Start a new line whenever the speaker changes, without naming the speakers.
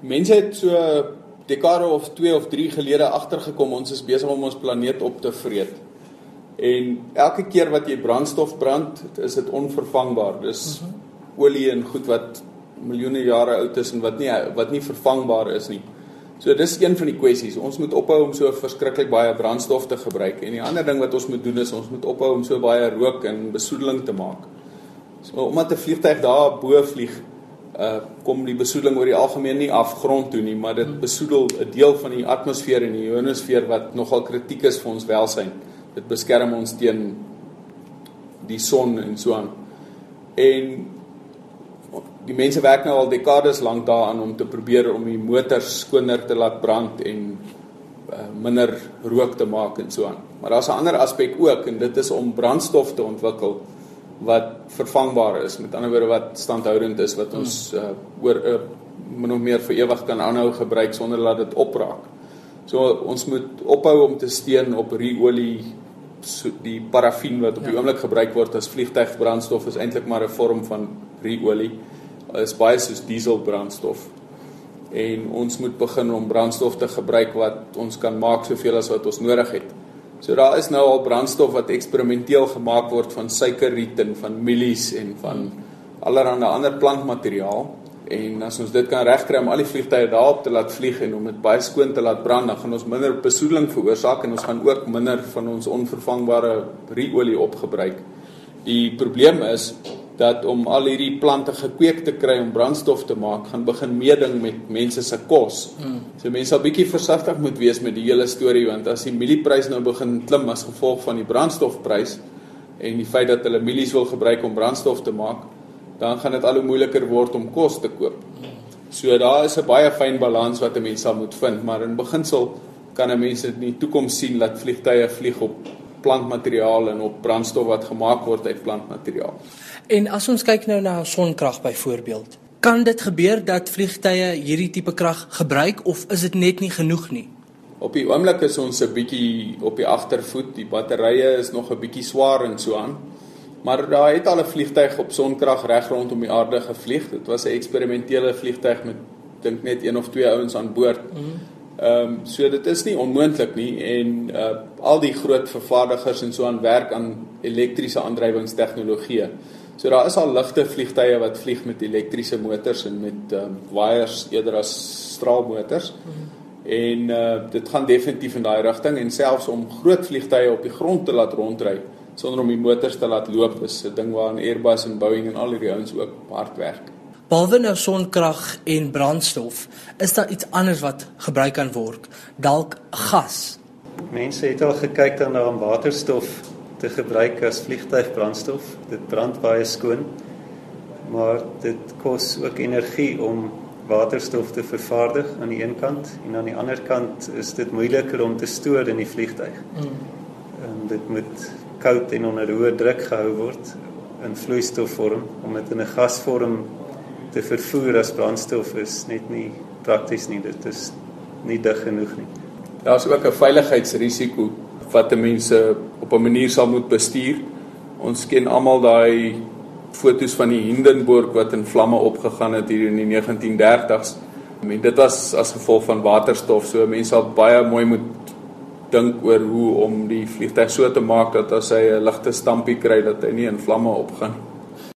Mense het so dekade of 2 of 3 gelede agtergekom ons is besig om ons planeet op te vreet. En elke keer wat jy brandstof brand, is dit onvervangbaar. Dis mm -hmm. olie en goed wat miljoene jare oud is en wat nie wat nie vervangbaar is nie. So dis een van die kwessies. Ons moet ophou om so verskriklik baie brandstof te gebruik. En die ander ding wat ons moet doen is ons moet ophou om so baie rook en besoedeling te maak. So omdat 'n vliegtyg daar bo vlieg, uh kom die besoedeling oor die algemeen nie af grond toe nie, maar dit besoedel 'n deel van die atmosfeer en die ionosfeer wat nogal kritiek is vir ons welsyn. Dit beskerm ons teen die son en so aan. En die mense werk nou al dekades lank daaraan om te probeer om die motors skoner te laat brand en uh, minder rook te maak en so aan. Maar daar's 'n ander aspek ook en dit is om brandstof te ontwikkel wat vervangbaar is. Met ander woorde wat standhoudend is wat ons uh, oor uh, min of meer vir ewig kan aanhou gebruik sonder dat dit opraak. So ons moet ophou om te steun op ruolie so die parafin wat op die ja. oomblik gebruik word as vliegtuigbrandstof is eintlik maar 'n vorm van ruolie is baie soos diesel brandstof. En ons moet begin om brandstof te gebruik wat ons kan maak soveel as wat ons nodig het. So daar is nou al brandstof wat eksperimenteel gemaak word van suikerriet en van mielies en van allerlei ander plantmateriaal. En as ons dit kan regkry om al die vliegtye daarop te laat vlieg en om dit baie skoon te laat brand, dan gaan ons minder besoedeling veroorsaak en ons gaan ook minder van ons onvervangbare ruolie opgebruik. Die probleem is dat om al hierdie plante gekweek te kry om brandstof te maak, gaan begin meeding met mense se kos. Mm. So mense sal bietjie versigtig moet wees met die hele storie want as die mielieprys nou begin klim as gevolg van die brandstofprys en die feit dat hulle mielies wil gebruik om brandstof te maak, dan gaan dit al hoe moeiliker word om kos te koop. So daar is 'n baie fyn balans wat 'n mens sal moet vind, maar in beginsel kan 'n mens in die toekoms sien dat vliegtye vlieg op plantmateriaal en op brandstof wat gemaak word uit plantmateriaal.
En as ons kyk nou na sonkrag byvoorbeeld, kan dit gebeur dat vliegtye hierdie tipe krag gebruik of is dit net nie genoeg nie?
Op die oomblik is ons 'n bietjie op die agtervoet. Die batterye is nog 'n bietjie swaar en so aan. Maar daar het al 'n vliegtyg op sonkrag reg rondom die aarde gevlieg. Dit was 'n eksperimentele vliegtyg met dink net een of twee ouens aan boord. Mm -hmm. Ehm um, so dit is nie onmoontlik nie en uh al die groot vervaardigers en so aan werk aan elektriese aandrywingstegnologie. So daar is al ligte vliegtye wat vlieg met elektriese motors en met um, wires eerder as straalmotors. Mm. En uh dit gaan definitief in daai rigting en selfs om groot vliegtye op die grond te laat rondry sonder om die motors te laat loop is 'n ding waaraan Airbus en Boeing en al hierdie ouens ook hard werk.
Behalwe nou sonkrag en brandstof, is daar iets anders wat gebruik kan word, dalk gas.
Mense het al gekyk daarna om waterstof te gebruik as vliegtuigbrandstof. Dit brand baie skoon, maar dit kos ook energie om waterstof te vervaardig aan die een kant en aan die ander kant is dit moeiliker om te stoor in die vliegtuig. Mm. En dit moet koud en onder hoë druk gehou word in vloeistofvorm om dit in 'n gasvorm te vervoer as brandstof is net nie prakties nie. Dit is nie dig genoeg nie.
Daar's ook 'n veiligheidsrisiko wat mense op 'n manier sal moet bestuur. Ons ken almal daai fotos van die Hindenburg wat in vlamme opgegaan het hier in die 1930s. En dit was as gevolg van waterstof. So mense sal baie mooi moet dink oor hoe om die vliegtuig so te maak dat as hy 'n ligte stampie kry dat hy nie in vlamme opgaan nie.